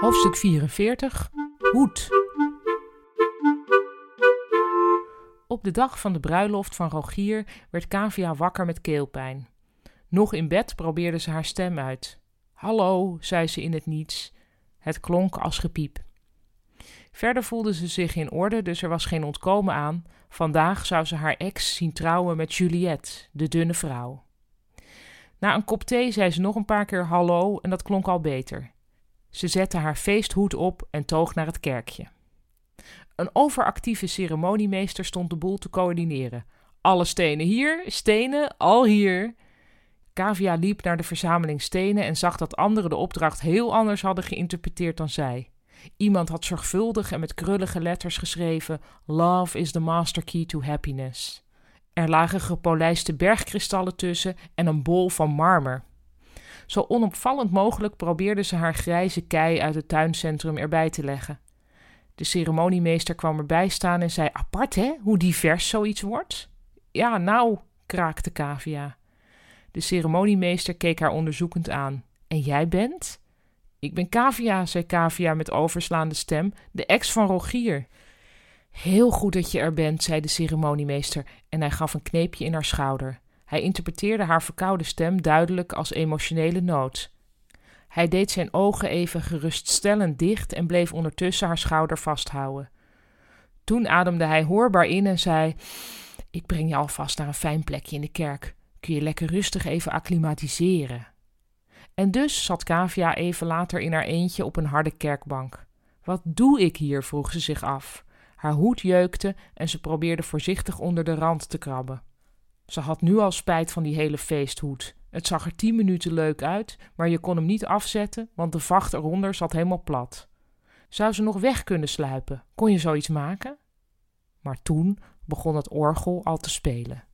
Hoofdstuk 44 Hoed. Op de dag van de bruiloft van Rogier werd Kavia wakker met keelpijn. Nog in bed probeerde ze haar stem uit. Hallo, zei ze in het niets. Het klonk als gepiep. Verder voelde ze zich in orde, dus er was geen ontkomen aan. Vandaag zou ze haar ex zien trouwen met Juliette, de dunne vrouw. Na een kop thee zei ze nog een paar keer hallo en dat klonk al beter. Ze zette haar feesthoed op en toog naar het kerkje. Een overactieve ceremoniemeester stond de boel te coördineren. Alle stenen hier, stenen, al hier. Kavia liep naar de verzameling stenen en zag dat anderen de opdracht heel anders hadden geïnterpreteerd dan zij. Iemand had zorgvuldig en met krullige letters geschreven: Love is the master key to happiness. Er lagen gepolijste bergkristallen tussen en een bol van marmer. Zo onopvallend mogelijk probeerde ze haar grijze kei uit het tuincentrum erbij te leggen. De ceremoniemeester kwam erbij staan en zei: Apart hè, hoe divers zoiets wordt? Ja, nou, kraakte Kavia. De ceremoniemeester keek haar onderzoekend aan. En jij bent? Ik ben Kavia, zei Kavia met overslaande stem, de ex van Rogier. Heel goed dat je er bent, zei de ceremoniemeester en hij gaf een kneepje in haar schouder. Hij interpreteerde haar verkoude stem duidelijk als emotionele nood. Hij deed zijn ogen even geruststellend dicht en bleef ondertussen haar schouder vasthouden. Toen ademde hij hoorbaar in en zei: Ik breng je alvast naar een fijn plekje in de kerk. Kun je lekker rustig even acclimatiseren. En dus zat Kavia even later in haar eentje op een harde kerkbank. Wat doe ik hier? vroeg ze zich af. Haar hoed jeukte en ze probeerde voorzichtig onder de rand te krabben. Ze had nu al spijt van die hele feesthoed. Het zag er tien minuten leuk uit, maar je kon hem niet afzetten, want de vacht eronder zat helemaal plat. Zou ze nog weg kunnen sluipen? Kon je zoiets maken? Maar toen begon het orgel al te spelen.